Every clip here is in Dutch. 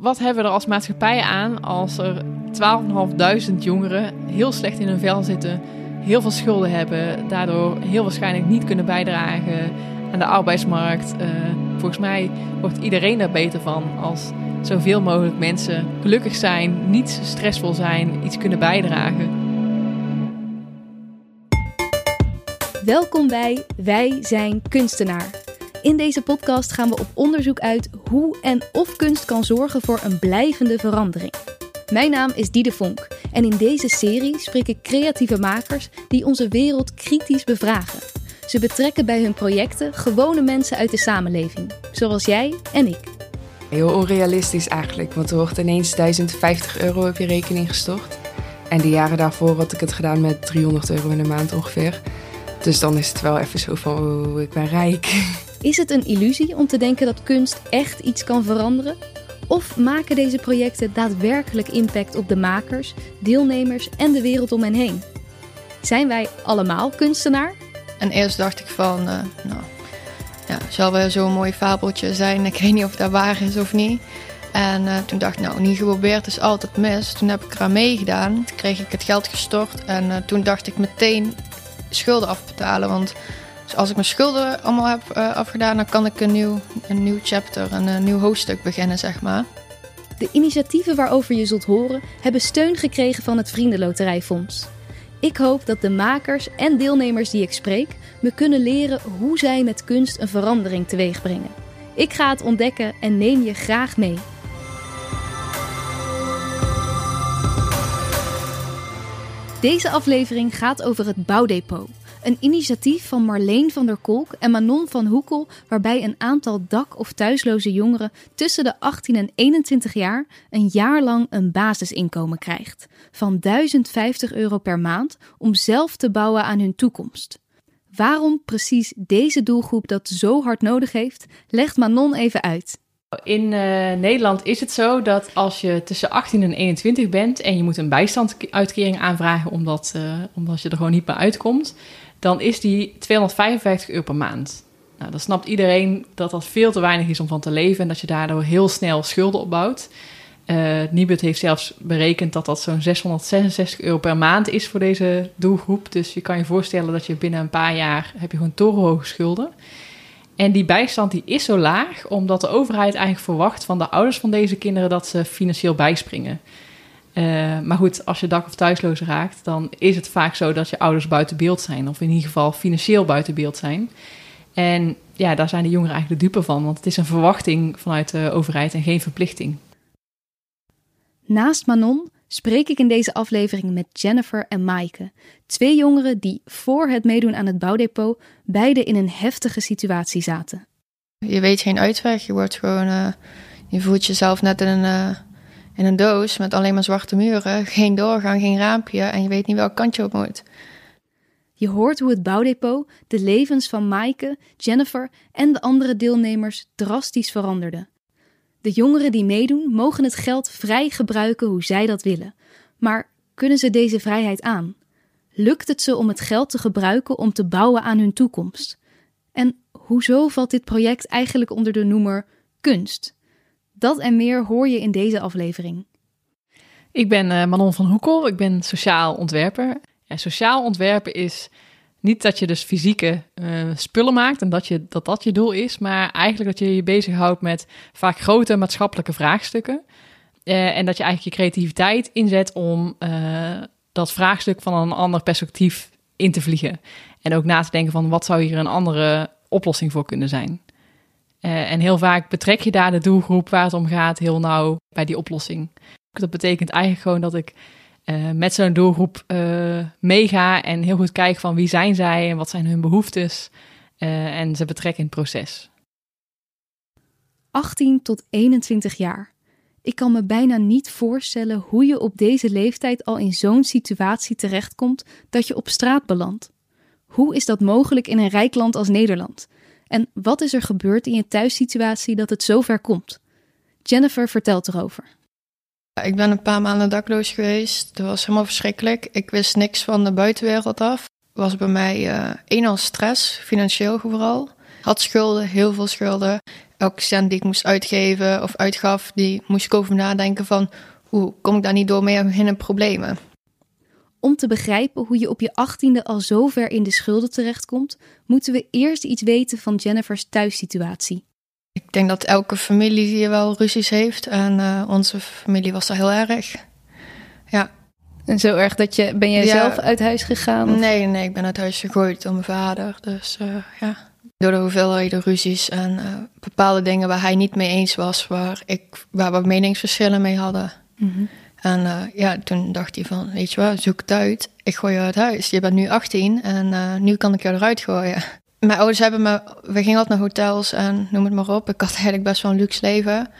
Wat hebben we er als maatschappij aan als er 12.500 jongeren heel slecht in hun vel zitten, heel veel schulden hebben, daardoor heel waarschijnlijk niet kunnen bijdragen aan de arbeidsmarkt? Uh, volgens mij wordt iedereen daar beter van als zoveel mogelijk mensen gelukkig zijn, niet stressvol zijn, iets kunnen bijdragen. Welkom bij Wij zijn kunstenaar. In deze podcast gaan we op onderzoek uit hoe en of kunst kan zorgen voor een blijvende verandering. Mijn naam is Diede Vonk en in deze serie spreek ik creatieve makers die onze wereld kritisch bevragen. Ze betrekken bij hun projecten gewone mensen uit de samenleving, zoals jij en ik. Heel onrealistisch eigenlijk, want er wordt ineens 1050 euro op je rekening gestort. En de jaren daarvoor had ik het gedaan met 300 euro in de maand ongeveer. Dus dan is het wel even zo van, ik ben rijk. Is het een illusie om te denken dat kunst echt iets kan veranderen? Of maken deze projecten daadwerkelijk impact op de makers, deelnemers en de wereld om hen heen? Zijn wij allemaal kunstenaar? En eerst dacht ik van, uh, nou, ja, zal wel zo'n mooi fabeltje zijn. Ik weet niet of dat waar is of niet. En uh, toen dacht ik, nou, niet geprobeerd is altijd mis. Toen heb ik eraan meegedaan. Toen kreeg ik het geld gestort. En uh, toen dacht ik meteen schulden afbetalen. Want dus als ik mijn schulden allemaal heb uh, afgedaan, dan kan ik een nieuw, een nieuw chapter, een, een nieuw hoofdstuk beginnen, zeg maar. De initiatieven waarover je zult horen, hebben steun gekregen van het Vriendenloterijfonds. Ik hoop dat de makers en deelnemers die ik spreek me kunnen leren hoe zij met kunst een verandering teweeg brengen. Ik ga het ontdekken en neem je graag mee. Deze aflevering gaat over het bouwdepot. Een initiatief van Marleen van der Kolk en Manon van Hoekel, waarbij een aantal dak- of thuisloze jongeren tussen de 18 en 21 jaar een jaar lang een basisinkomen krijgt van 1050 euro per maand om zelf te bouwen aan hun toekomst. Waarom precies deze doelgroep dat zo hard nodig heeft, legt Manon even uit. In uh, Nederland is het zo dat als je tussen 18 en 21 bent en je moet een bijstandsuitkering aanvragen omdat, uh, omdat je er gewoon niet meer uitkomt, dan is die 255 euro per maand. Nou, dan snapt iedereen dat dat veel te weinig is om van te leven en dat je daardoor heel snel schulden opbouwt. Uh, Nibud heeft zelfs berekend dat dat zo'n 666 euro per maand is voor deze doelgroep. Dus je kan je voorstellen dat je binnen een paar jaar heb je gewoon torenhoge schulden. En die bijstand die is zo laag omdat de overheid eigenlijk verwacht van de ouders van deze kinderen dat ze financieel bijspringen. Uh, maar goed, als je dak- of thuisloos raakt, dan is het vaak zo dat je ouders buiten beeld zijn. Of in ieder geval financieel buiten beeld zijn. En ja, daar zijn de jongeren eigenlijk de dupe van. Want het is een verwachting vanuit de overheid en geen verplichting. Naast Manon spreek ik in deze aflevering met Jennifer en Maaike. Twee jongeren die voor het meedoen aan het bouwdepot beide in een heftige situatie zaten. Je weet geen uitweg. Je wordt gewoon. Uh, je voelt jezelf net in een. Uh in een doos met alleen maar zwarte muren, geen doorgang, geen raampje en je weet niet welk kant je op moet. Je hoort hoe het bouwdepot de levens van Maaike, Jennifer en de andere deelnemers drastisch veranderde. De jongeren die meedoen mogen het geld vrij gebruiken hoe zij dat willen. Maar kunnen ze deze vrijheid aan? Lukt het ze om het geld te gebruiken om te bouwen aan hun toekomst? En hoezo valt dit project eigenlijk onder de noemer kunst? Dat en meer hoor je in deze aflevering. Ik ben uh, Manon van Hoekel, ik ben sociaal ontwerper. En sociaal ontwerpen is niet dat je dus fysieke uh, spullen maakt en dat, je, dat dat je doel is, maar eigenlijk dat je je bezighoudt met vaak grote maatschappelijke vraagstukken. Uh, en dat je eigenlijk je creativiteit inzet om dat vraagstuk van een ander perspectief in te vliegen. En ook na te denken van wat zou hier een andere oplossing voor kunnen zijn. Uh, en heel vaak betrek je daar de doelgroep waar het om gaat heel nauw bij die oplossing. Dat betekent eigenlijk gewoon dat ik uh, met zo'n doelgroep uh, meega en heel goed kijk van wie zijn zij en wat zijn hun behoeftes en ze betrekken in het proces. 18 tot 21 jaar. Ik kan me bijna niet voorstellen hoe je op deze leeftijd al in zo'n situatie terechtkomt dat je op straat belandt. Hoe is dat mogelijk in een rijk land als Nederland? En wat is er gebeurd in je thuissituatie dat het zover komt? Jennifer vertelt erover. Ik ben een paar maanden dakloos geweest. Dat was helemaal verschrikkelijk. Ik wist niks van de buitenwereld af. Was bij mij uh, eenmaal stress, financieel vooral. Had schulden, heel veel schulden. elke cent die ik moest uitgeven of uitgaf, die moest ik over nadenken van hoe kom ik daar niet door mee in een problemen. Om te begrijpen hoe je op je achttiende al zo ver in de schulden terechtkomt, moeten we eerst iets weten van Jennifer's thuissituatie. Ik denk dat elke familie hier wel ruzies heeft en uh, onze familie was daar heel erg. Ja. En zo erg dat je, ben jij zelf uit huis gegaan? Of? Nee, nee, ik ben uit huis gegooid door mijn vader. Dus uh, ja, door de hoeveelheden ruzies en uh, bepaalde dingen waar hij niet mee eens was, waar, ik, waar we meningsverschillen mee hadden. Mm -hmm. En uh, ja, toen dacht hij van, weet je wat, zoek het uit. Ik gooi je uit huis. Je bent nu 18 en uh, nu kan ik je eruit gooien. Mijn ouders hebben me, we gingen altijd naar hotels en noem het maar op. Ik had eigenlijk best wel een luxe leven.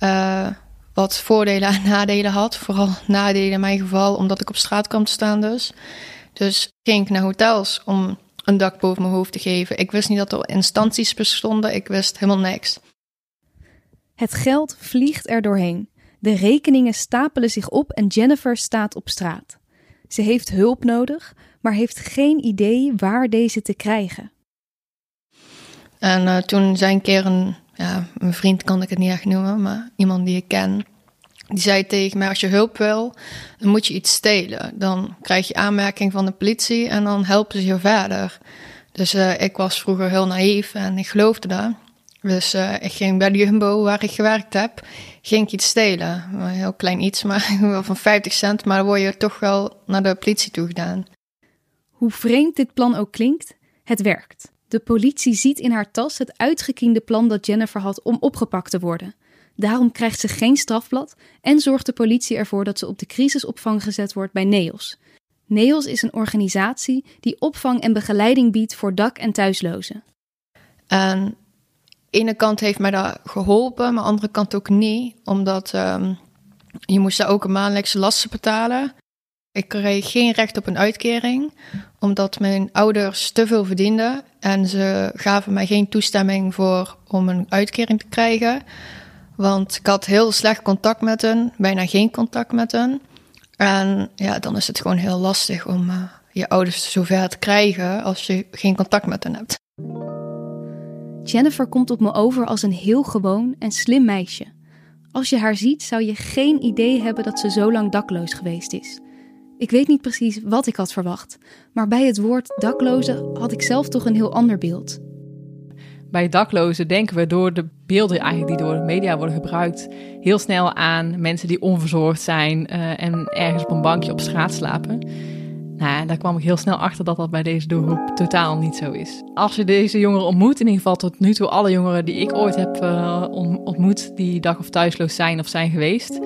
Uh, wat voordelen en nadelen had. Vooral nadelen in mijn geval, omdat ik op straat kwam te staan dus. Dus ging ik naar hotels om een dak boven mijn hoofd te geven. Ik wist niet dat er instanties bestonden. Ik wist helemaal niks. Het geld vliegt er doorheen. De rekeningen stapelen zich op en Jennifer staat op straat. Ze heeft hulp nodig, maar heeft geen idee waar deze te krijgen. En uh, toen zei een keer een, ja, een vriend kan ik het niet echt noemen, maar iemand die ik ken. Die zei tegen mij, als je hulp wil, dan moet je iets stelen. Dan krijg je aanmerking van de politie en dan helpen ze je verder. Dus uh, ik was vroeger heel naïef en ik geloofde dat. Dus uh, ik ging bij de Jumbo, waar ik gewerkt heb, ging ik iets stelen. Een heel klein iets, maar van 50 cent. Maar dan word je toch wel naar de politie toe gedaan. Hoe vreemd dit plan ook klinkt, het werkt. De politie ziet in haar tas het uitgekiende plan dat Jennifer had om opgepakt te worden. Daarom krijgt ze geen strafblad en zorgt de politie ervoor dat ze op de crisisopvang gezet wordt bij NEOS. NEOS is een organisatie die opvang en begeleiding biedt voor dak- en thuislozen. En ene kant heeft mij dat geholpen, maar andere kant ook niet. Omdat um, je moest daar ook een maandelijkse lasten betalen. Ik kreeg geen recht op een uitkering, omdat mijn ouders te veel verdienden. En ze gaven mij geen toestemming voor om een uitkering te krijgen. Want ik had heel slecht contact met hen, bijna geen contact met hen. En ja, dan is het gewoon heel lastig om uh, je ouders zover te krijgen als je geen contact met hen hebt. Jennifer komt op me over als een heel gewoon en slim meisje. Als je haar ziet, zou je geen idee hebben dat ze zo lang dakloos geweest is. Ik weet niet precies wat ik had verwacht, maar bij het woord dakloze had ik zelf toch een heel ander beeld. Bij daklozen denken we door de beelden eigenlijk die door de media worden gebruikt, heel snel aan mensen die onverzorgd zijn uh, en ergens op een bankje op straat slapen. Nou, daar kwam ik heel snel achter dat dat bij deze doelgroep totaal niet zo is. Als je deze jongeren ontmoet, in ieder geval tot nu toe alle jongeren die ik ooit heb uh, ontmoet, die dag- of thuisloos zijn of zijn geweest,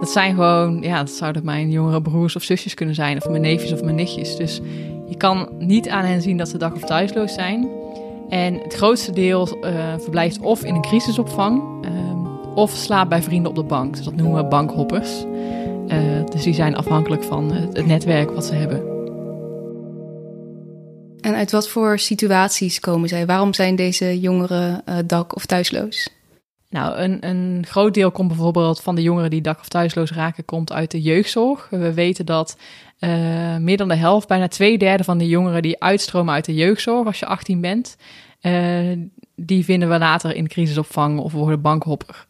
dat zijn gewoon, ja, dat zouden mijn jongere broers of zusjes kunnen zijn, of mijn neefjes of mijn nichtjes. Dus je kan niet aan hen zien dat ze dag- of thuisloos zijn. En het grootste deel uh, verblijft of in een crisisopvang, um, of slaapt bij vrienden op de bank. Dus dat noemen we bankhoppers. Uh, dus die zijn afhankelijk van het, netwerk wat ze hebben. En uit wat voor situaties komen zij? Waarom zijn deze jongeren uh, dak- of thuisloos? Nou, een, een groot deel komt bijvoorbeeld van de jongeren die dak- of thuisloos raken, komt uit de jeugdzorg. We weten dat uh, meer dan de helft, bijna twee derde van de jongeren die uitstromen uit de jeugdzorg als je 18 bent, uh, die vinden we later in crisisopvang of worden bankhopper.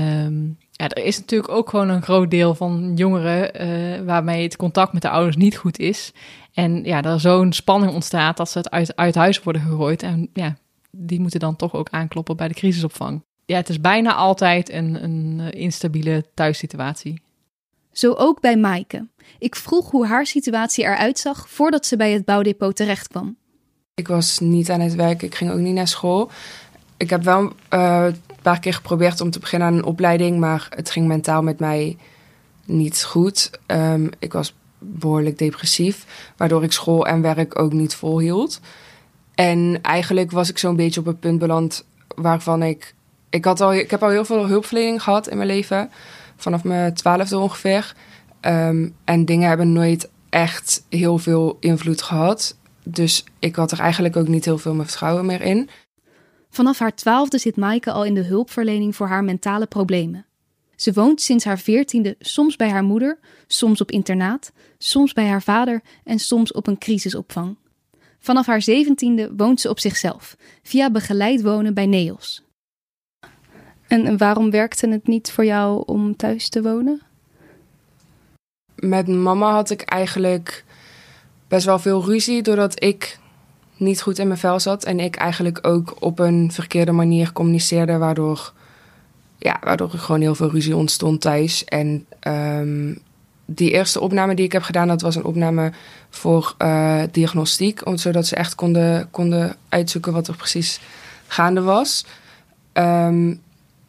Um, ja, er is natuurlijk ook gewoon een groot deel van jongeren uh, waarmee het contact met de ouders niet goed is. En ja, er zo'n spanning ontstaat dat ze het uit, uit huis worden gegooid. En ja, die moeten dan toch ook aankloppen bij de crisisopvang. Ja, het is bijna altijd een, een instabiele thuissituatie. Zo ook bij Maaike. Ik vroeg hoe haar situatie eruit zag voordat ze bij het bouwdepot terecht kwam. Ik was niet aan het werk, ik ging ook niet naar school. Ik heb wel uh, een paar keer geprobeerd om te beginnen aan een opleiding, maar het ging mentaal met mij niet goed. Um, ik was behoorlijk depressief, waardoor ik school en werk ook niet volhield. En eigenlijk was ik zo'n beetje op een punt beland waarvan ik. Ik, had al, ik heb al heel veel hulpverlening gehad in mijn leven, vanaf mijn twaalfde ongeveer. Um, en dingen hebben nooit echt heel veel invloed gehad. Dus ik had er eigenlijk ook niet heel veel meer vertrouwen meer in. Vanaf haar twaalfde zit Maaike al in de hulpverlening voor haar mentale problemen. Ze woont sinds haar veertiende soms bij haar moeder, soms op internaat, soms bij haar vader en soms op een crisisopvang. Vanaf haar zeventiende woont ze op zichzelf, via begeleid wonen bij NEOS. En waarom werkte het niet voor jou om thuis te wonen? Met mama had ik eigenlijk best wel veel ruzie doordat ik niet goed in mijn vel zat en ik eigenlijk ook op een verkeerde manier communiceerde, waardoor, ja, waardoor er gewoon heel veel ruzie ontstond thuis. En um, die eerste opname die ik heb gedaan, dat was een opname voor uh, diagnostiek, zodat ze echt konden, konden uitzoeken wat er precies gaande was. Um,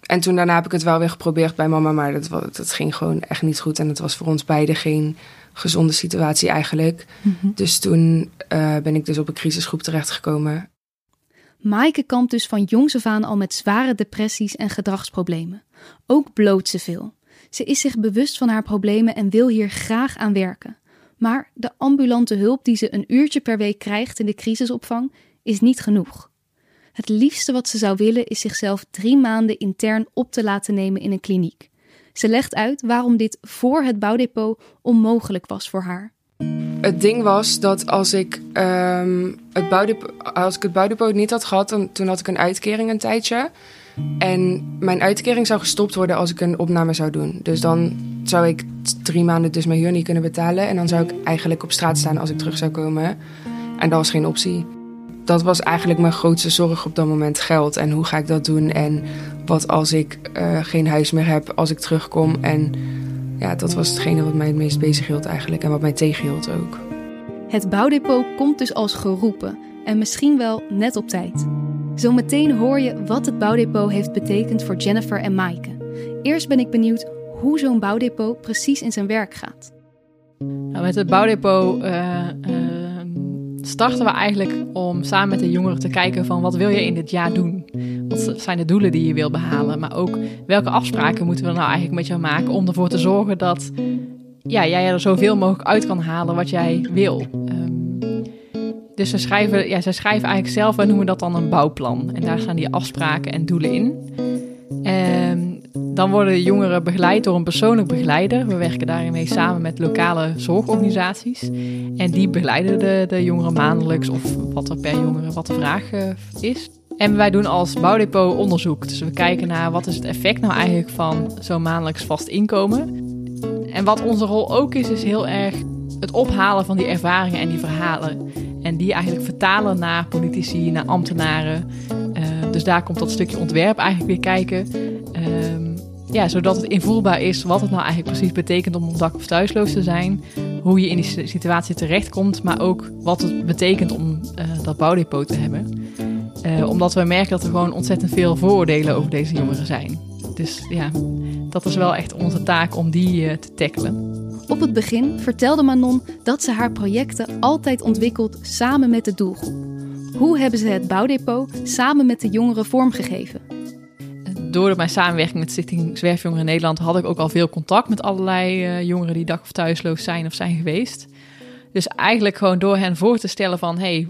en toen daarna heb ik het wel weer geprobeerd bij mama, maar dat, dat ging gewoon echt niet goed. En het was voor ons beiden geen gezonde situatie eigenlijk. Mm -hmm. Dus toen uh, ben ik dus op een crisisgroep terechtgekomen. Maaike kampt dus van jongs af aan al met zware depressies en gedragsproblemen. Ook bloot ze veel. Ze is zich bewust van haar problemen en wil hier graag aan werken. Maar de ambulante hulp die ze een uurtje per week krijgt in de crisisopvang is niet genoeg. Het liefste wat ze zou willen is zichzelf drie maanden intern op te laten nemen in een kliniek. Ze legt uit waarom dit voor het bouwdepot onmogelijk was voor haar. Het ding was dat als ik, um, het, bouwdepot, als ik het bouwdepot niet had gehad, dan, toen had ik een uitkering een tijdje. En mijn uitkering zou gestopt worden als ik een opname zou doen. Dus dan zou ik drie maanden dus mijn huur niet kunnen betalen. En dan zou ik eigenlijk op straat staan als ik terug zou komen. En dat was geen optie. Dat was eigenlijk mijn grootste zorg op dat moment, geld. En hoe ga ik dat doen? En wat als ik uh, geen huis meer heb als ik terugkom? En ja, dat was hetgene wat mij het meest bezig hield eigenlijk. En wat mij tegenhield ook. Het bouwdepot komt dus als geroepen. En misschien wel net op tijd. Zometeen hoor je wat het bouwdepot heeft betekend voor Jennifer en Maaike. Eerst ben ik benieuwd hoe zo'n bouwdepot precies in zijn werk gaat. Nou, met het bouwdepot uh, uh, starten we eigenlijk om samen met de jongeren te kijken van wat wil je in dit jaar doen? Wat zijn de doelen die je wil behalen? Maar ook welke afspraken moeten we nou eigenlijk met jou maken om ervoor te zorgen dat ja, jij er zoveel mogelijk uit kan halen wat jij wil. Dus ze schrijven, ja, ze schrijven eigenlijk zelf, wij noemen dat dan een bouwplan. En daar staan die afspraken en doelen in. En dan worden de jongeren begeleid door een persoonlijk begeleider. We werken daarin mee samen met lokale zorgorganisaties. En die begeleiden de, de jongeren maandelijks of wat er per jongere, wat de vraag uh, is. En wij doen als bouwdepot onderzoek. Dus we kijken naar wat is het effect nou eigenlijk van zo'n maandelijks vast inkomen. En wat onze rol ook is, is heel erg het ophalen van die ervaringen en die verhalen. En die eigenlijk vertalen naar politici, naar ambtenaren. Uh, dus daar komt dat stukje ontwerp eigenlijk weer kijken. Ja, zodat het invoelbaar is wat het nou eigenlijk precies betekent om op dak of thuisloos te zijn. Hoe je in die situatie terechtkomt, maar ook wat het betekent om uh, dat bouwdepot te hebben. Uh, omdat we merken dat er gewoon ontzettend veel vooroordelen over deze jongeren zijn. Dus ja, dat is wel echt onze taak om die uh, te tackelen. Op het begin vertelde Manon dat ze haar projecten altijd ontwikkelt samen met de doelgroep. Hoe hebben ze het bouwdepot samen met de jongeren vormgegeven? Door mijn samenwerking met Stichting Zwerfjongeren Nederland had ik ook al veel contact met allerlei uh, jongeren die dak- of thuisloos zijn of zijn geweest. Dus eigenlijk gewoon door hen voor te stellen van... hey,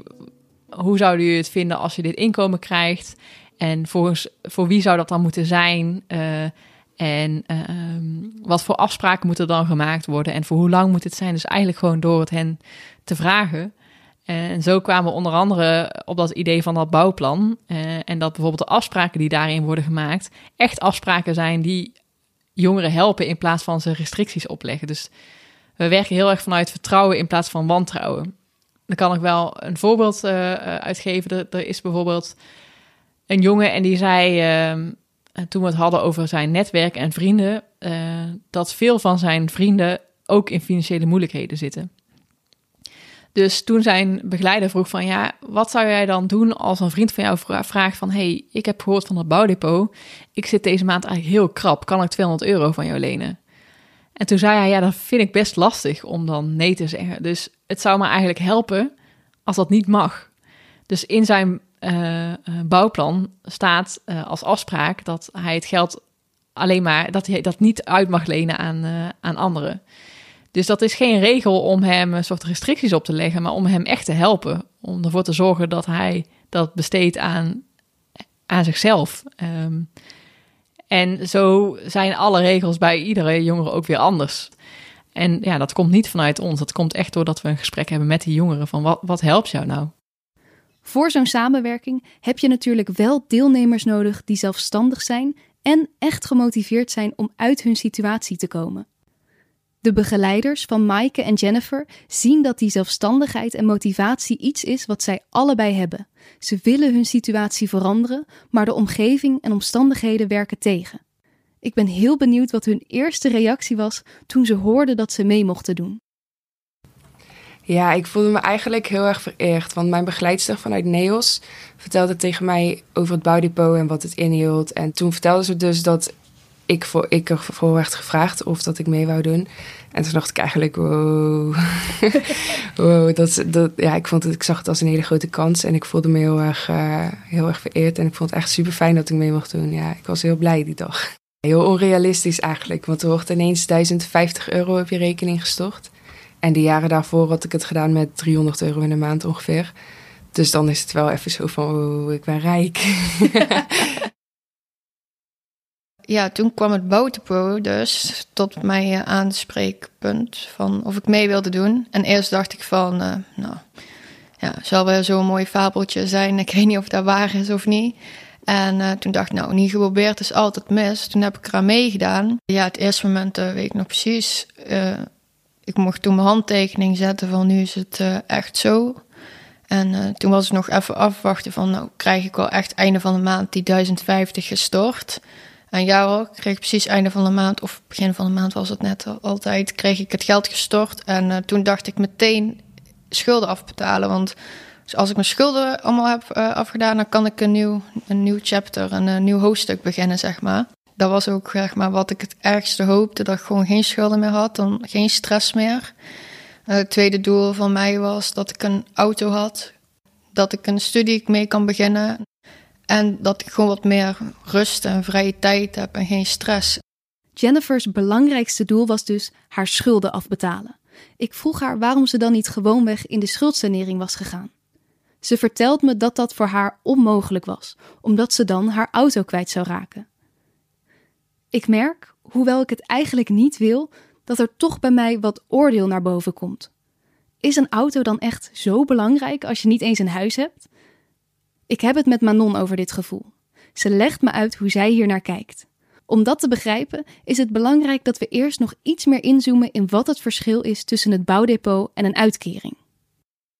hoe zouden jullie het vinden als je dit inkomen krijgt? En voor, voor wie zou dat dan moeten zijn? Uh, en uh, wat voor afspraken moeten dan gemaakt worden en voor hoe lang moet het zijn? Dus eigenlijk gewoon door het hen te vragen. En zo kwamen we onder andere op dat idee van dat bouwplan. Uh, en dat bijvoorbeeld de afspraken die daarin worden gemaakt, echt afspraken zijn die jongeren helpen in plaats van ze restricties opleggen. Dus we werken heel erg vanuit vertrouwen in plaats van wantrouwen. Dan kan ik wel een voorbeeld uh, uitgeven. Er, is bijvoorbeeld een jongen en die zei. Uh, toen we het hadden over zijn netwerk en vrienden, dat veel van zijn vrienden ook in financiële moeilijkheden zitten. Dus toen zijn begeleider vroeg van ja, wat zou jij dan doen als een vriend van jou vraagt van hey, ik heb gehoord van het bouwdepot, ik zit deze maand eigenlijk heel krap, kan ik 200 euro van jou lenen? En toen zei hij ja, dat vind ik best lastig om dan nee te zeggen. Dus het zou me eigenlijk helpen als dat niet mag. Dus in zijn uh, bouwplan staat uh, als afspraak dat hij het geld alleen maar dat hij dat niet uit mag lenen aan, aan anderen. Dus dat is geen regel om hem een soort restricties op te leggen, maar om hem echt te helpen. Om ervoor te zorgen dat hij dat besteedt aan, aan zichzelf. Um, en zo zijn alle regels bij iedere jongere ook weer anders. En ja, dat komt niet vanuit ons. Dat komt echt doordat we een gesprek hebben met die jongeren van wat, wat helpt jou nou? Voor zo'n samenwerking heb je natuurlijk wel deelnemers nodig die zelfstandig zijn en echt gemotiveerd zijn om uit hun situatie te komen. De begeleiders van Maaike en Jennifer zien dat die zelfstandigheid en motivatie iets is wat zij allebei hebben. Ze willen hun situatie veranderen, maar de omgeving en omstandigheden werken tegen. Ik ben heel benieuwd wat hun eerste reactie was toen ze hoorden dat ze mee mochten doen. Ja, ik voelde me eigenlijk heel erg vereerd. Want mijn begeleidster vanuit NEOS vertelde tegen mij over het bouwdepot en wat het inhield. En toen vertelde ze dus dat ik, voor, ik ervoor werd gevraagd of dat ik mee wou doen. En toen dacht ik eigenlijk, wow. wow dat, dat, ja, ik, vond het, ik zag het als een hele grote kans. En ik voelde me heel erg, uh, heel erg vereerd. En ik vond het echt super fijn dat ik mee mocht doen. Ja, ik was heel blij die dag. Heel onrealistisch eigenlijk. Want er wordt ineens 1050 euro op je rekening gestort. En de jaren daarvoor had ik het gedaan met 300 euro in de maand ongeveer. Dus dan is het wel even zo van, oh, ik ben rijk. ja, toen kwam het Boutepro dus tot mijn aanspreekpunt van of ik mee wilde doen. En eerst dacht ik van, uh, nou, ja, zal wel zo'n mooi fabeltje zijn. Ik weet niet of dat waar is of niet. En uh, toen dacht ik, nou, niet geprobeerd is altijd mis. Toen heb ik eraan meegedaan. Ja, het eerste moment weet ik nog precies. ik mocht toen mijn handtekening zetten van nu is het echt zo. En toen was het nog even afwachten van, nou, krijg ik wel echt einde van de maand die 1050 gestort. En ja hoor, kreeg ik precies einde van de maand, of begin van de maand was het net altijd, kreeg ik het geld gestort. En uh, toen dacht ik meteen schulden afbetalen. Want als ik mijn schulden allemaal heb uh, afgedaan, dan kan ik een nieuw, een nieuw chapter, een, een nieuw hoofdstuk beginnen, zeg maar. Dat was ook zeg maar, wat ik het ergste hoopte, dat ik gewoon geen schulden meer had, dan geen stress meer. Het tweede doel van mij was dat ik een auto had, dat ik een studie mee kan beginnen. En dat ik gewoon wat meer rust en vrije tijd heb en geen stress. Jennifer's belangrijkste doel was dus haar schulden afbetalen. Ik vroeg haar waarom ze dan niet gewoonweg in de schuldsanering was gegaan. Ze vertelt me dat dat voor haar onmogelijk was, omdat ze dan haar auto kwijt zou raken. Ik merk, hoewel ik het eigenlijk niet wil, dat er toch bij mij wat oordeel naar boven komt. Is een auto dan echt zo belangrijk als je niet eens een huis hebt? Ik heb het met Manon over dit gevoel. Ze legt me uit hoe zij hier naar kijkt. Om dat te begrijpen is het belangrijk dat we eerst nog iets meer inzoomen in wat het verschil is tussen het bouwdepot en een uitkering.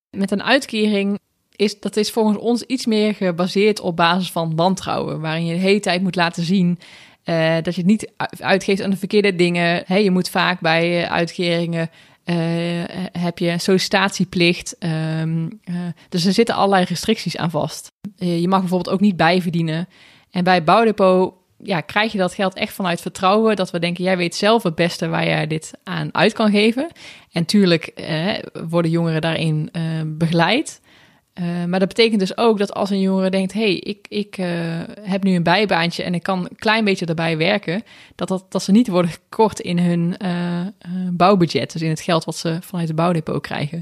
Met een uitkering is dat is volgens ons iets meer gebaseerd op basis van wantrouwen, waarin je de hele tijd moet laten zien uh, dat je het niet uitgeeft aan de verkeerde dingen. Hey, je moet vaak bij uh, uitkeringen heb je sollicitatieplicht. Um, uh, dus er zitten allerlei restricties aan vast. Je mag bijvoorbeeld ook niet bijverdienen. En bij Bouwdepot ja, krijg je dat geld echt vanuit vertrouwen. Dat we denken, jij weet zelf het beste waar jij dit aan uit kan geven. En tuurlijk worden jongeren daarin begeleid. Uh, maar dat betekent dus ook dat als een jongere denkt: hey, ik, ik uh, heb nu een bijbaantje en ik kan een klein beetje erbij werken, dat, dat, dat ze niet worden gekort in hun uh, bouwbudget, dus in het geld wat ze vanuit de bouwdepot krijgen.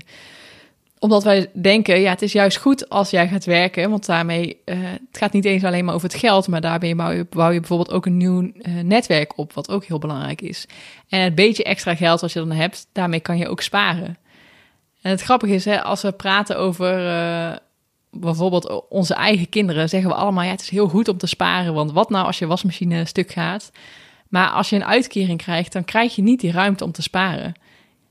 Omdat wij denken: ja, het is juist goed als jij gaat werken, want daarmee, het gaat niet eens alleen maar over het geld, maar daarmee bouw je, bouw je bijvoorbeeld ook een nieuw netwerk op, wat ook heel belangrijk is. En het beetje extra geld wat je dan hebt, daarmee kan je ook sparen. En het grappige is, hè, als we praten over uh, bijvoorbeeld onze eigen kinderen, zeggen we allemaal: ja, het is heel goed om te sparen. Want wat nou als je wasmachine stuk gaat? Maar als je een uitkering krijgt, dan krijg je niet die ruimte om te sparen.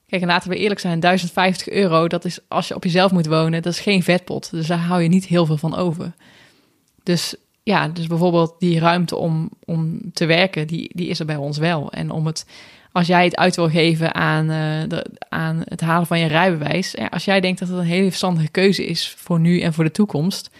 Kijk, en laten we eerlijk zijn: 1050 euro, dat is als je op jezelf moet wonen, dat is geen vetpot. Dus daar hou je niet heel veel van over. Dus ja, dus bijvoorbeeld die ruimte om, om te werken, die, die is er bij ons wel. En om het als jij het uit wil geven aan, de, aan het halen van je rijbewijs, als jij denkt dat het een hele verstandige keuze is voor nu en voor de toekomst,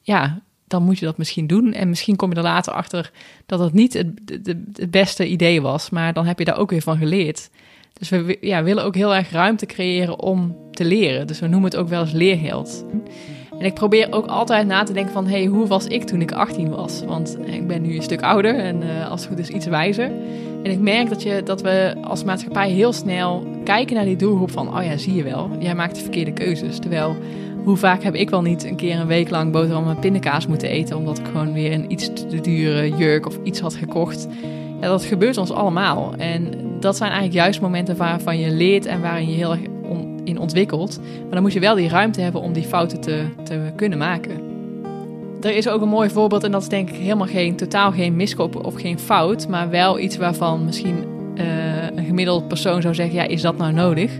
ja, dan moet je dat misschien doen. En misschien kom je er later achter dat het niet het, beste idee was, maar dan heb je daar ook weer van geleerd. Dus we ja, willen ook heel erg ruimte creëren om te leren. Dus we noemen het ook wel eens leergeld. En ik probeer ook altijd na te denken van... hey, hoe was ik toen ik 18 was? Want ik ben nu een stuk ouder en uh, als het goed is iets wijzer. En ik merk dat, je, dat we als maatschappij heel snel kijken naar die doelgroep van... oh ja, zie je wel, jij maakt de verkeerde keuzes. Terwijl, hoe vaak heb ik wel niet een keer een week lang boterham met pindakaas moeten eten... omdat ik gewoon weer een iets te dure jurk of iets had gekocht... Ja, dat gebeurt ons allemaal. En dat zijn eigenlijk juist momenten waarvan je leert en waarin je heel erg in ontwikkelt. Maar dan moet je wel die ruimte hebben om die fouten te, te kunnen maken. Er is ook een mooi voorbeeld en dat is denk ik helemaal geen, totaal geen miskoop of geen fout, maar wel iets waarvan misschien uh, een gemiddeld persoon zou zeggen, ja, is dat nou nodig?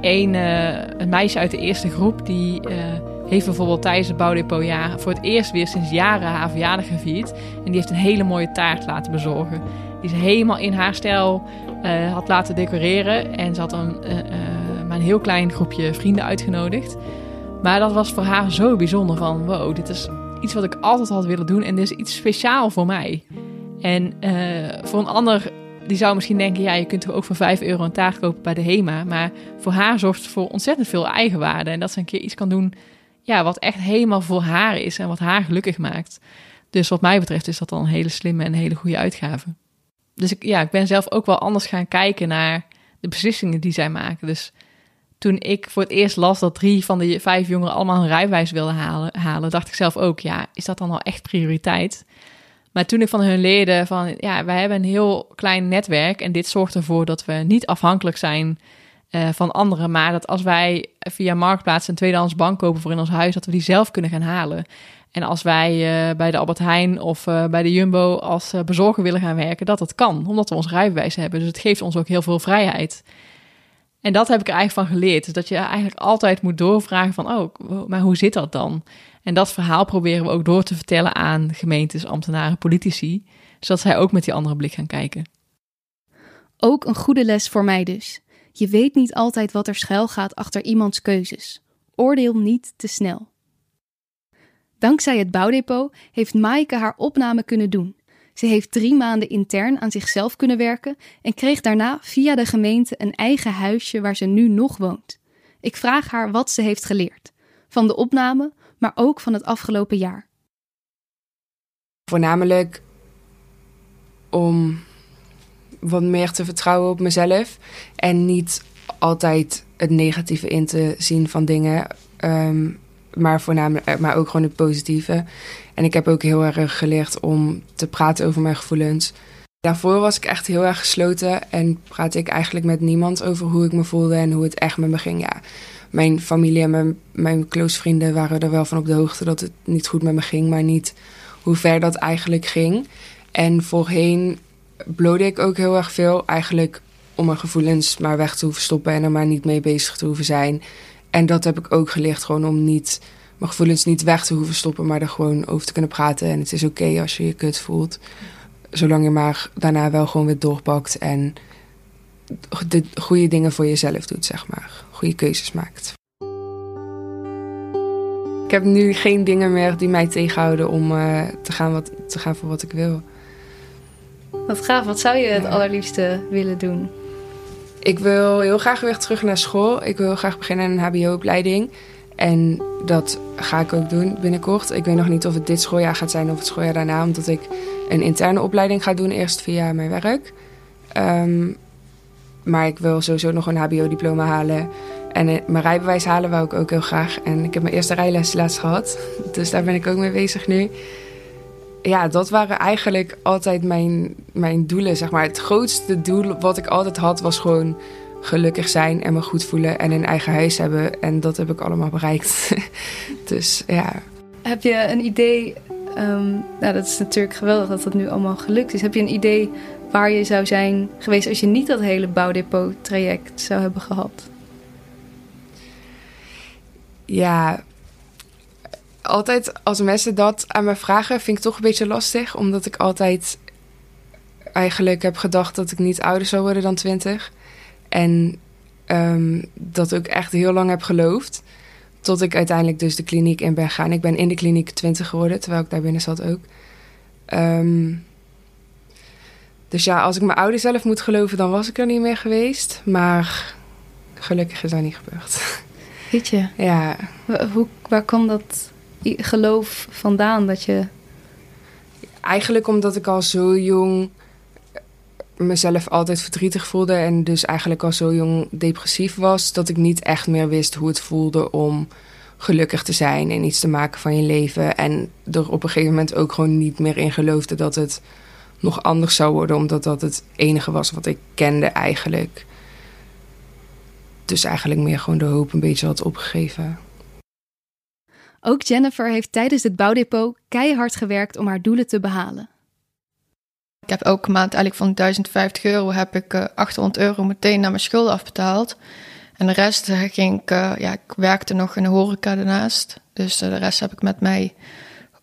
een, een meisje uit de eerste groep die heeft bijvoorbeeld tijdens het bouwdepotjaar voor het eerst weer sinds jaren haar verjaardag gevierd. En die heeft een hele mooie taart laten bezorgen. Die ze helemaal in haar stijl uh, had laten decoreren. En ze had een, uh, maar een heel klein groepje vrienden uitgenodigd. Maar dat was voor haar zo bijzonder van... wow, dit is iets wat ik altijd had willen doen en dit is iets speciaal voor mij. En voor een ander, die zou misschien denken... ja, je kunt toch ook voor 5 euro een taart kopen bij de HEMA. Maar voor haar zorgt het voor ontzettend veel eigenwaarde. En dat ze een keer iets kan doen ja, wat echt helemaal voor haar is en wat haar gelukkig maakt. Dus wat mij betreft is dat dan een hele slimme en hele goede uitgave. Dus ik, ja, ik ben zelf ook wel anders gaan kijken naar de beslissingen die zij maken. Dus toen ik voor het eerst las dat drie van de vijf jongeren allemaal een rijbewijs wilden halen, dacht ik zelf ook, ja, is dat dan al echt prioriteit? Maar toen ik van hun leerde van, ja, wij hebben een heel klein netwerk en dit zorgt ervoor dat we niet afhankelijk zijn uh, van anderen. Maar dat als wij via Marktplaats een tweedehands bank kopen voor in ons huis, dat we die zelf kunnen gaan halen. En als wij uh, bij de Albert Heijn of uh, bij de Jumbo als bezorger willen gaan werken, dat dat kan, omdat we ons rijbewijs hebben. Dus het geeft ons ook heel veel vrijheid. En dat heb ik er eigenlijk van geleerd. Dus dat je eigenlijk altijd moet doorvragen van, oh, maar hoe zit dat dan? En dat verhaal proberen we ook door te vertellen aan gemeentes, ambtenaren, politici, zodat zij ook met die andere blik gaan kijken. Ook een goede les voor mij dus. Je weet niet altijd wat er schuil gaat achter iemands keuzes. Oordeel niet te snel. Dankzij het bouwdepot heeft Maaike haar opname kunnen doen. Ze heeft drie maanden intern aan zichzelf kunnen werken en kreeg daarna via de gemeente een eigen huisje waar ze nu nog woont. Ik vraag haar wat ze heeft geleerd. Van de opname, maar ook van het afgelopen jaar. Voornamelijk om wat meer te vertrouwen op mezelf. En niet altijd het negatieve in te zien van dingen. Ehm, maar, voornamelijk, eh, maar ook gewoon het positieve. En ik heb ook heel erg geleerd om te praten over mijn gevoelens. Daarvoor was ik echt heel erg gesloten en praatte ik eigenlijk met niemand over hoe ik me voelde en hoe het echt met me ging. Ja, mijn familie en mijn, mijn close vrienden waren er wel van op de hoogte dat het niet goed met me ging, maar niet hoe ver dat eigenlijk ging. En voorheen blode ik ook heel erg veel. Eigenlijk om mijn gevoelens maar weg te hoeven stoppen en er maar niet mee bezig te hoeven zijn. En dat heb ik ook geleerd, gewoon om niet, mijn gevoelens niet weg te hoeven stoppen, maar er gewoon over te kunnen praten. En het is oké als je je kut voelt, zolang je maar daarna wel gewoon weer doorpakt en de goede dingen voor jezelf doet, zeg maar. Goede keuzes maakt. Ik heb nu geen dingen meer die mij tegenhouden om uh, te, gaan wat, te gaan voor wat ik wil. Wat gaaf. Wat zou je het allerliefste willen doen? Ik wil heel graag weer terug naar school. Ik wil graag beginnen aan een HBO-opleiding. En dat ga ik ook doen binnenkort. Ik weet nog niet of het dit schooljaar gaat zijn of het schooljaar daarna, omdat ik een interne opleiding ga doen, eerst via mijn werk. Um, maar ik wil sowieso nog een HBO-diploma halen. En mijn rijbewijs halen wou ik ook heel graag. En ik heb mijn eerste rijles laatst gehad. Dus daar ben ik ook mee bezig nu ja, dat waren eigenlijk altijd mijn, mijn doelen. Zeg maar. Het grootste doel wat ik altijd had was gewoon gelukkig zijn en me goed voelen en een eigen huis hebben. En dat heb ik allemaal bereikt. dus ja. Heb je een idee? Um, nou, dat is natuurlijk geweldig dat dat nu allemaal gelukt is. Heb je een idee waar je zou zijn geweest als je niet dat hele bouwdepot-traject zou hebben gehad? Ja, altijd als mensen dat aan me vragen, vind ik toch een beetje lastig. Omdat ik altijd eigenlijk heb gedacht dat ik niet ouder zou worden dan 20. En um, dat ook echt heel lang heb geloofd. Tot ik uiteindelijk dus de kliniek in ben gaan. Ik ben in de kliniek 20 geworden, terwijl ik daar binnen zat ook. Um, dus ja, als ik mijn ouder zelf moet geloven, dan was ik er niet meer geweest. Maar gelukkig is dat niet gebeurd. Weet je? Ja. Hoe, waar kwam dat geloof vandaan dat je. Eigenlijk omdat ik al zo jong mezelf altijd verdrietig voelde en dus eigenlijk al zo jong depressief was, dat ik niet echt meer wist hoe het voelde om gelukkig te zijn en iets te maken van je leven. En er op een gegeven moment ook gewoon niet meer in geloofde dat het nog anders zou worden, omdat dat het enige was wat ik kende eigenlijk. Dus eigenlijk meer gewoon de hoop een beetje had opgegeven. Ook Jennifer heeft tijdens het bouwdepot keihard gewerkt om haar doelen te behalen. Ik heb elke maand eigenlijk van 1050 euro heb ik 800 eh, euro meteen naar mijn schulden afbetaald. En de rest eh, ging ik, uh, ja, ik werkte nog in de horeca daarnaast. Dus de rest heb ik met mij,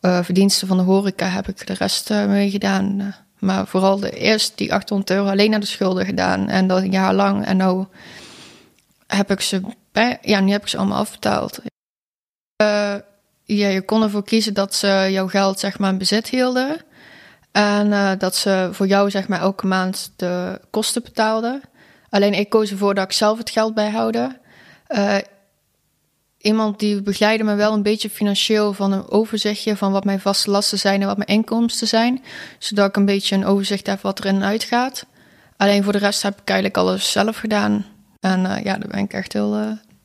verdiensten van de horeca, heb ik de rest mee gedaan. maar vooral de eerste die 800 euro alleen naar de schulden gedaan. En dat een jaar lang. En nu heb ik ze, ja, nu heb ik ze allemaal afbetaald. ja, je kon ervoor kiezen dat ze jouw geld zeg maar in bezit hielden. En uh, dat ze voor jou zeg maar elke maand de kosten betaalden. Alleen ik koos ervoor dat ik zelf het geld bijhouden. Uh, iemand die begeleidde me wel een beetje financieel van een overzichtje van wat mijn vaste lasten zijn en wat mijn inkomsten zijn. Zodat ik een beetje een overzicht heb wat erin en uitgaat. Alleen voor de rest heb ik eigenlijk alles zelf gedaan. En uh, ja, daar ben ik echt heel.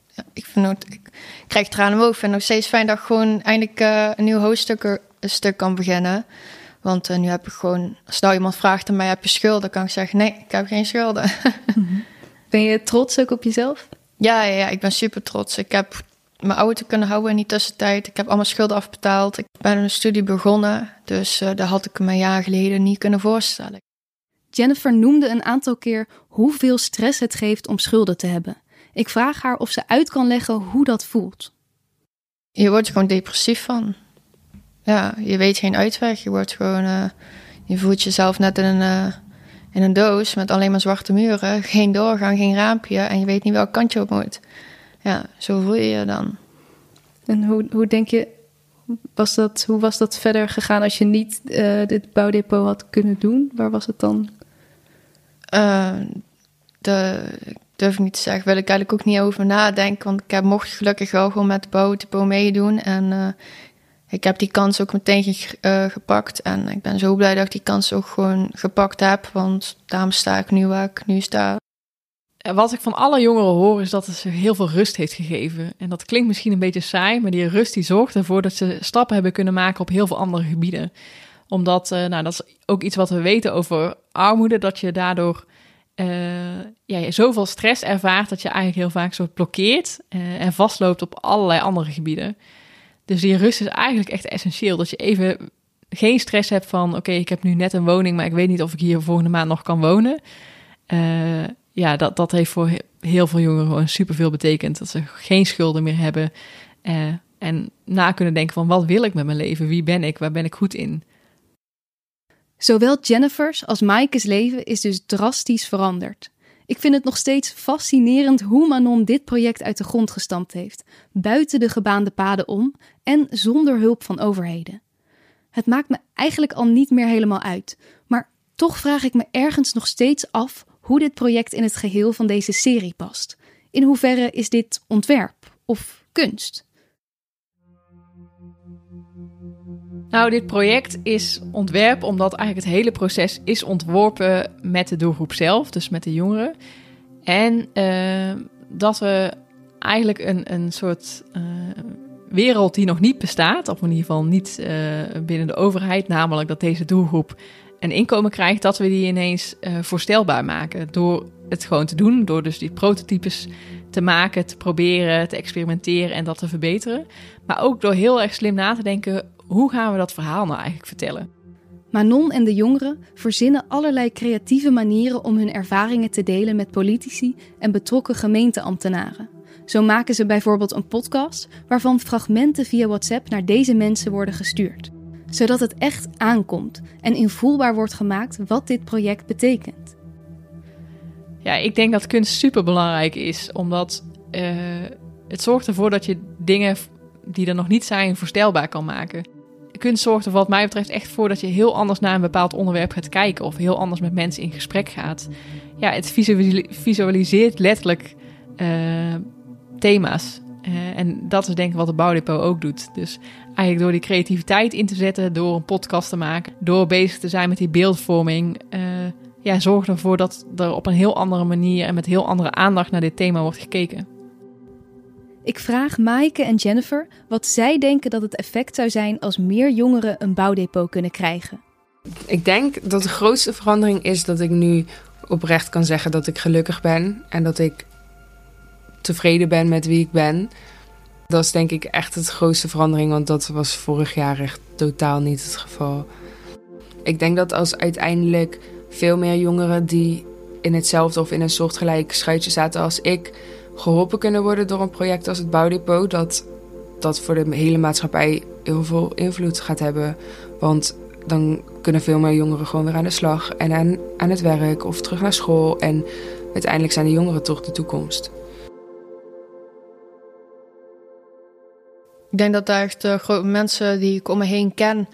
Ja, ik, vind het, ik krijg tranen omhoog. Ik nog steeds fijn dat ik gewoon eindelijk een nieuw hoofdstuk een stuk kan beginnen. Want uh, nu heb ik gewoon, als nou iemand vraagt aan mij, heb je schulden? Kan ik zeggen, nee, ik heb geen schulden. ben je trots ook op jezelf? Ja, ja, ja, ik ben super trots. Ik heb mijn auto kunnen houden in die tussentijd. Ik heb allemaal schulden afbetaald. Ik ben een studie begonnen, dus uh, daar had ik me een jaar geleden niet kunnen voorstellen. Jennifer noemde een aantal keer hoeveel stress het geeft om schulden te hebben. Ik vraag haar of ze uit kan leggen hoe dat voelt. Je wordt er gewoon depressief van ja, je weet geen uitweg. Je wordt gewoon, uh, je voelt jezelf net in een, uh, in een doos met alleen maar zwarte muren. Geen doorgang, geen raampje en je weet niet welk kant je op moet. Ja, zo voel je je dan. En hoe, hoe denk je, was dat, hoe was dat verder gegaan als je niet uh, dit bouwdepot had kunnen doen? Waar was het dan? de, durf ik niet te zeggen, wil ik eigenlijk ook niet over nadenken. Want ik heb, mocht gelukkig wel gewoon met het bouwdepot meedoen. En ik heb die kans ook meteen uh, gepakt. En ik ben zo blij dat ik die kans ook gewoon gepakt heb. Want daarom sta ik nu waar ik nu sta. Wat ik van alle jongeren hoor is dat het ze heel veel rust heeft gegeven. En dat klinkt misschien een beetje saai, maar die rust die zorgt ervoor dat ze stappen hebben kunnen maken op heel veel andere gebieden. Omdat, uh, nou, dat is ook iets wat we weten over armoede, dat je daardoor uh, ja, je zoveel stress ervaart dat je eigenlijk heel vaak zo blokkeert en vastloopt op allerlei andere gebieden. Dus die rust is eigenlijk echt essentieel. Dat je even geen stress hebt van: oké, ik heb nu net een woning, maar ik weet niet of ik hier volgende maand nog kan wonen. Uh, ja, dat, dat heeft voor heel veel jongeren gewoon superveel betekend. Dat ze geen schulden meer hebben. Uh, en na kunnen denken van wat wil ik met mijn leven? Wie ben ik? Waar ben ik goed in? Zowel Jennifer's als Maaike's leven is dus drastisch veranderd. Ik vind het nog steeds fascinerend hoe Manon dit project uit de grond gestampt heeft, buiten de gebaande paden om en zonder hulp van overheden. Het maakt me eigenlijk al niet meer helemaal uit, maar toch vraag ik me ergens nog steeds af hoe dit project in het geheel van deze serie past. In hoeverre is dit ontwerp of kunst? Nou, dit project is ontwerp omdat eigenlijk het hele proces is ontworpen met de doelgroep zelf, dus met de jongeren. En uh, dat we eigenlijk een, een soort uh, wereld die nog niet bestaat, of in ieder geval niet uh, binnen de overheid, namelijk dat deze doelgroep een inkomen krijgt, dat we die ineens voorstelbaar maken. Door het gewoon te doen, door dus die prototypes te maken, te proberen, te experimenteren en dat te verbeteren. Maar ook door heel erg slim na te denken hoe gaan we dat verhaal nou eigenlijk vertellen? Manon en de jongeren verzinnen allerlei creatieve manieren om hun ervaringen te delen met politici en betrokken gemeenteambtenaren. Zo maken ze bijvoorbeeld een podcast waarvan fragmenten via WhatsApp naar deze mensen worden gestuurd, zodat het echt aankomt en invoelbaar wordt gemaakt wat dit project betekent. Ja, ik denk dat kunst super belangrijk is, omdat uh, het zorgt ervoor dat je dingen die er nog niet zijn voorstelbaar kan maken kunst zorgt er wat mij betreft echt voor dat je heel anders naar een bepaald onderwerp gaat kijken of heel anders met mensen in gesprek gaat. Ja, het visualiseert letterlijk uh, thema's. Uh, en dat is denk ik wat de Bouwdepot ook doet. Dus eigenlijk door die creativiteit in te zetten, door een podcast te maken, door bezig te zijn met die beeldvorming, uh, ja, zorgt ervoor dat er op een heel andere manier en met heel andere aandacht naar dit thema wordt gekeken. Ik vraag Maaike en Jennifer wat zij denken dat het effect zou zijn als meer jongeren een bouwdepot kunnen krijgen. Ik denk dat de grootste verandering is dat ik nu oprecht kan zeggen dat ik gelukkig ben en dat ik tevreden ben met wie ik ben. Dat is denk ik echt het grootste verandering, want dat was vorig jaar echt totaal niet het geval. Ik denk dat als uiteindelijk veel meer jongeren die in hetzelfde of in een soortgelijk schuitje zaten als ik, geholpen kunnen worden door een project als het Bouwdepot, dat dat voor de hele maatschappij heel veel invloed gaat hebben. Want dan kunnen veel meer jongeren gewoon weer aan de slag en aan, aan het werk of terug naar school. En uiteindelijk zijn de jongeren toch de toekomst. Ik denk dat daar echt uh, grote mensen die ik om me heen ken,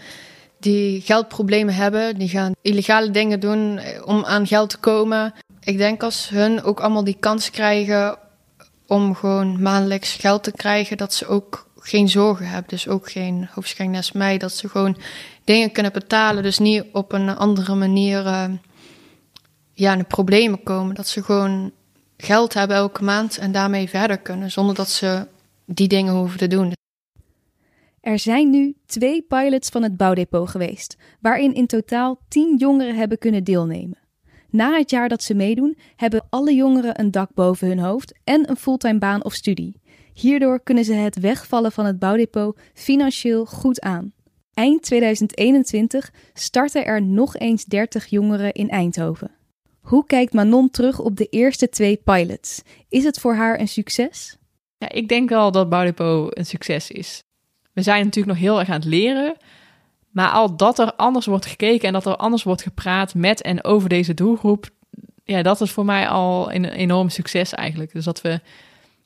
die geldproblemen hebben, die gaan illegale dingen doen eh, om aan geld te komen. Ik denk als hun ook allemaal die kans krijgen om gewoon maandelijks geld te krijgen, dat ze ook geen zorgen hebben. Dus ook geen hoofdschijn naast mij, dat ze gewoon dingen kunnen betalen. Dus niet op een andere manier uh, ja, in de problemen komen. Dat ze gewoon geld hebben elke maand en daarmee verder kunnen, zonder dat ze die dingen hoeven te doen. Er zijn nu twee pilots van het bouwdepot geweest, waarin in totaal tien jongeren hebben kunnen deelnemen. Na het jaar dat ze meedoen, hebben alle jongeren een dak boven hun hoofd en een fulltime baan of studie. Hierdoor kunnen ze het wegvallen van het bouwdepot financieel goed aan. Eind 2021 starten er nog eens 30 jongeren in Eindhoven. Hoe kijkt Manon terug op de eerste twee pilots? Is het voor haar een succes? Ja, ik denk wel dat Bouwdepot een succes is. We zijn natuurlijk nog heel erg aan het leren. Maar al dat er anders wordt gekeken en dat er anders wordt gepraat met en over deze doelgroep, ja, dat is voor mij al een enorm succes eigenlijk. Dus dat we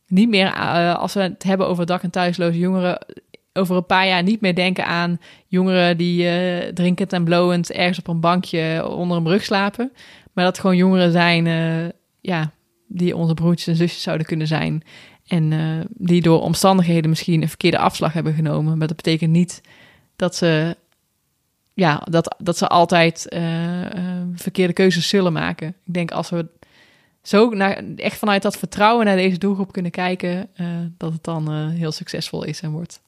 niet meer, uh, als we het hebben over dak- en thuisloze jongeren, over een paar jaar niet meer denken aan jongeren die uh, drinkend en blowend ergens op een bankje onder een brug slapen. Maar dat gewoon jongeren zijn uh, ja, die onze broertjes en zusjes zouden kunnen zijn. En die door omstandigheden misschien een verkeerde afslag hebben genomen. Maar dat betekent niet dat ze, ja, dat, dat ze altijd verkeerde keuzes zullen maken. Ik denk als we zo naar, echt vanuit dat vertrouwen naar deze doelgroep kunnen kijken, uh, dat het dan heel succesvol is en wordt.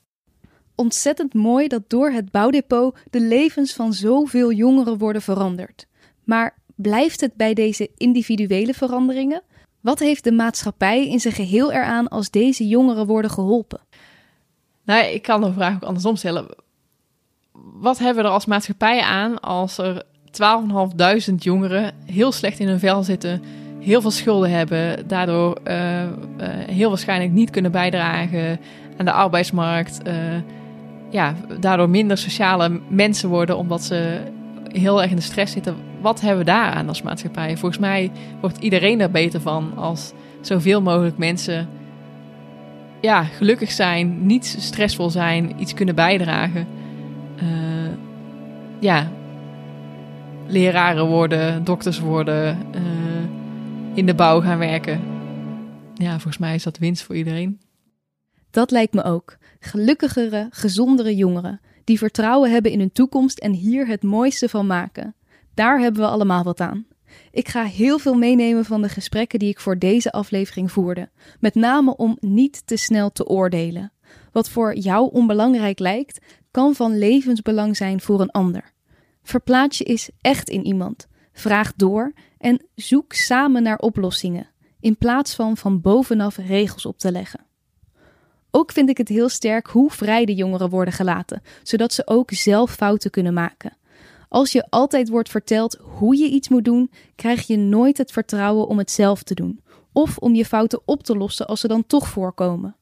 Ontzettend mooi dat door het bouwdepot de levens van zoveel jongeren worden veranderd. Maar blijft het bij deze individuele veranderingen? Wat heeft de maatschappij in zijn geheel eraan als deze jongeren worden geholpen? Nou, ik kan de vraag ook andersom stellen. Wat hebben we er als maatschappij aan als er 12.500 jongeren heel slecht in hun vel zitten, heel veel schulden hebben, daardoor uh, uh, heel waarschijnlijk niet kunnen bijdragen aan de arbeidsmarkt. Uh, ja, daardoor minder sociale mensen worden omdat ze heel erg in de stress zitten. Wat hebben we daar aan als maatschappij? Volgens mij wordt iedereen er beter van als zoveel mogelijk mensen ja, gelukkig zijn, niet stressvol zijn, iets kunnen bijdragen. Ja, leraren worden, dokters worden in de bouw gaan werken. Ja, volgens mij is dat winst voor iedereen. Dat lijkt me ook. Gelukkigere, gezondere jongeren die vertrouwen hebben in hun toekomst en hier het mooiste van maken. Daar hebben we allemaal wat aan. Ik ga heel veel meenemen van de gesprekken die ik voor deze aflevering voerde, met name om niet te snel te oordelen. Wat voor jou onbelangrijk lijkt, kan van levensbelang zijn voor een ander. Verplaats je eens echt in iemand. Vraag door en zoek samen naar oplossingen, in plaats van van bovenaf regels op te leggen. Ook vind ik het heel sterk hoe vrij de jongeren worden gelaten, zodat ze ook zelf fouten kunnen maken. Als je altijd wordt verteld hoe je iets moet doen, krijg je nooit het vertrouwen om het zelf te doen, of om je fouten op te lossen als ze dan toch voorkomen.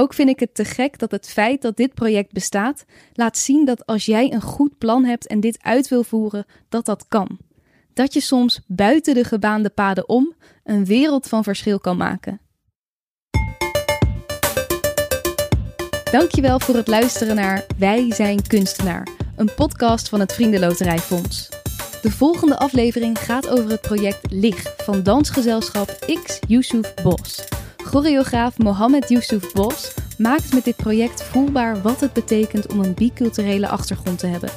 Ook vind ik het te gek dat het feit dat dit project bestaat, laat zien dat als jij een goed plan hebt en dit uit wil voeren, dat dat kan dat je soms buiten de gebaande paden om een wereld van verschil kan maken. Dankjewel voor het luisteren naar Wij zijn kunstenaar, een podcast van het Vriendenloterijfonds. De volgende aflevering gaat over het project LIG van dansgezelschap X Yusuf Bos. Choreograaf Mohammed Yusuf Bos maakt met dit project voelbaar wat het betekent om een biculturele achtergrond te hebben.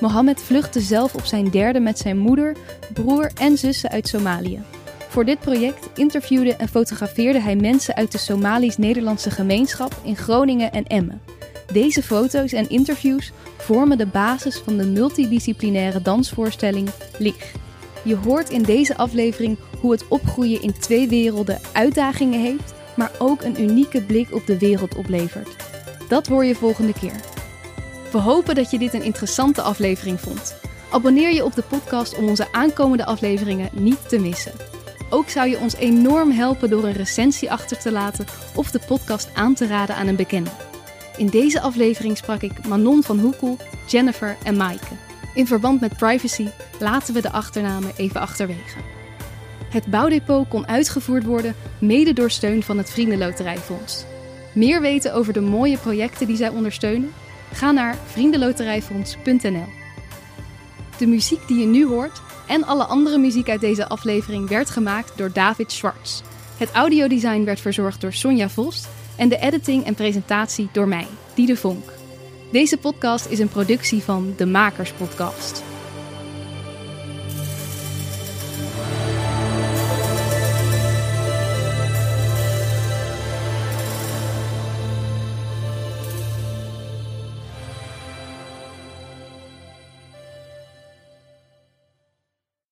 Mohammed vluchtte zelf op zijn derde met zijn moeder, broer en zussen uit Somalië. Voor dit project interviewde en fotografeerde hij mensen uit de Somalisch-Nederlandse gemeenschap in Groningen en Emmen. Deze foto's en interviews vormen de basis van de multidisciplinaire dansvoorstelling LIG. Je hoort in deze aflevering hoe het opgroeien in twee werelden uitdagingen heeft, maar ook een unieke blik op de wereld oplevert. Dat hoor je volgende keer. We hopen dat je dit een interessante aflevering vond. Abonneer je op de podcast om onze aankomende afleveringen niet te missen. Ook zou je ons enorm helpen door een recensie achter te laten of de podcast aan te raden aan een bekende. In deze aflevering sprak ik Manon van Hoekel, Jennifer en Maaike. In verband met privacy laten we de achternamen even achterwege. Het bouwdepot kon uitgevoerd worden mede door steun van het Vriendenloterijfonds. Meer weten over de mooie projecten die zij ondersteunen? Ga naar vriendenloterijfonds.nl. De muziek die je nu hoort en alle andere muziek uit deze aflevering werd gemaakt door David Schwartz. Het audiodesign werd verzorgd door Sonja Vos en de editing en presentatie door mij, Diede Vonk. Deze podcast is een productie van de Makers Podcast.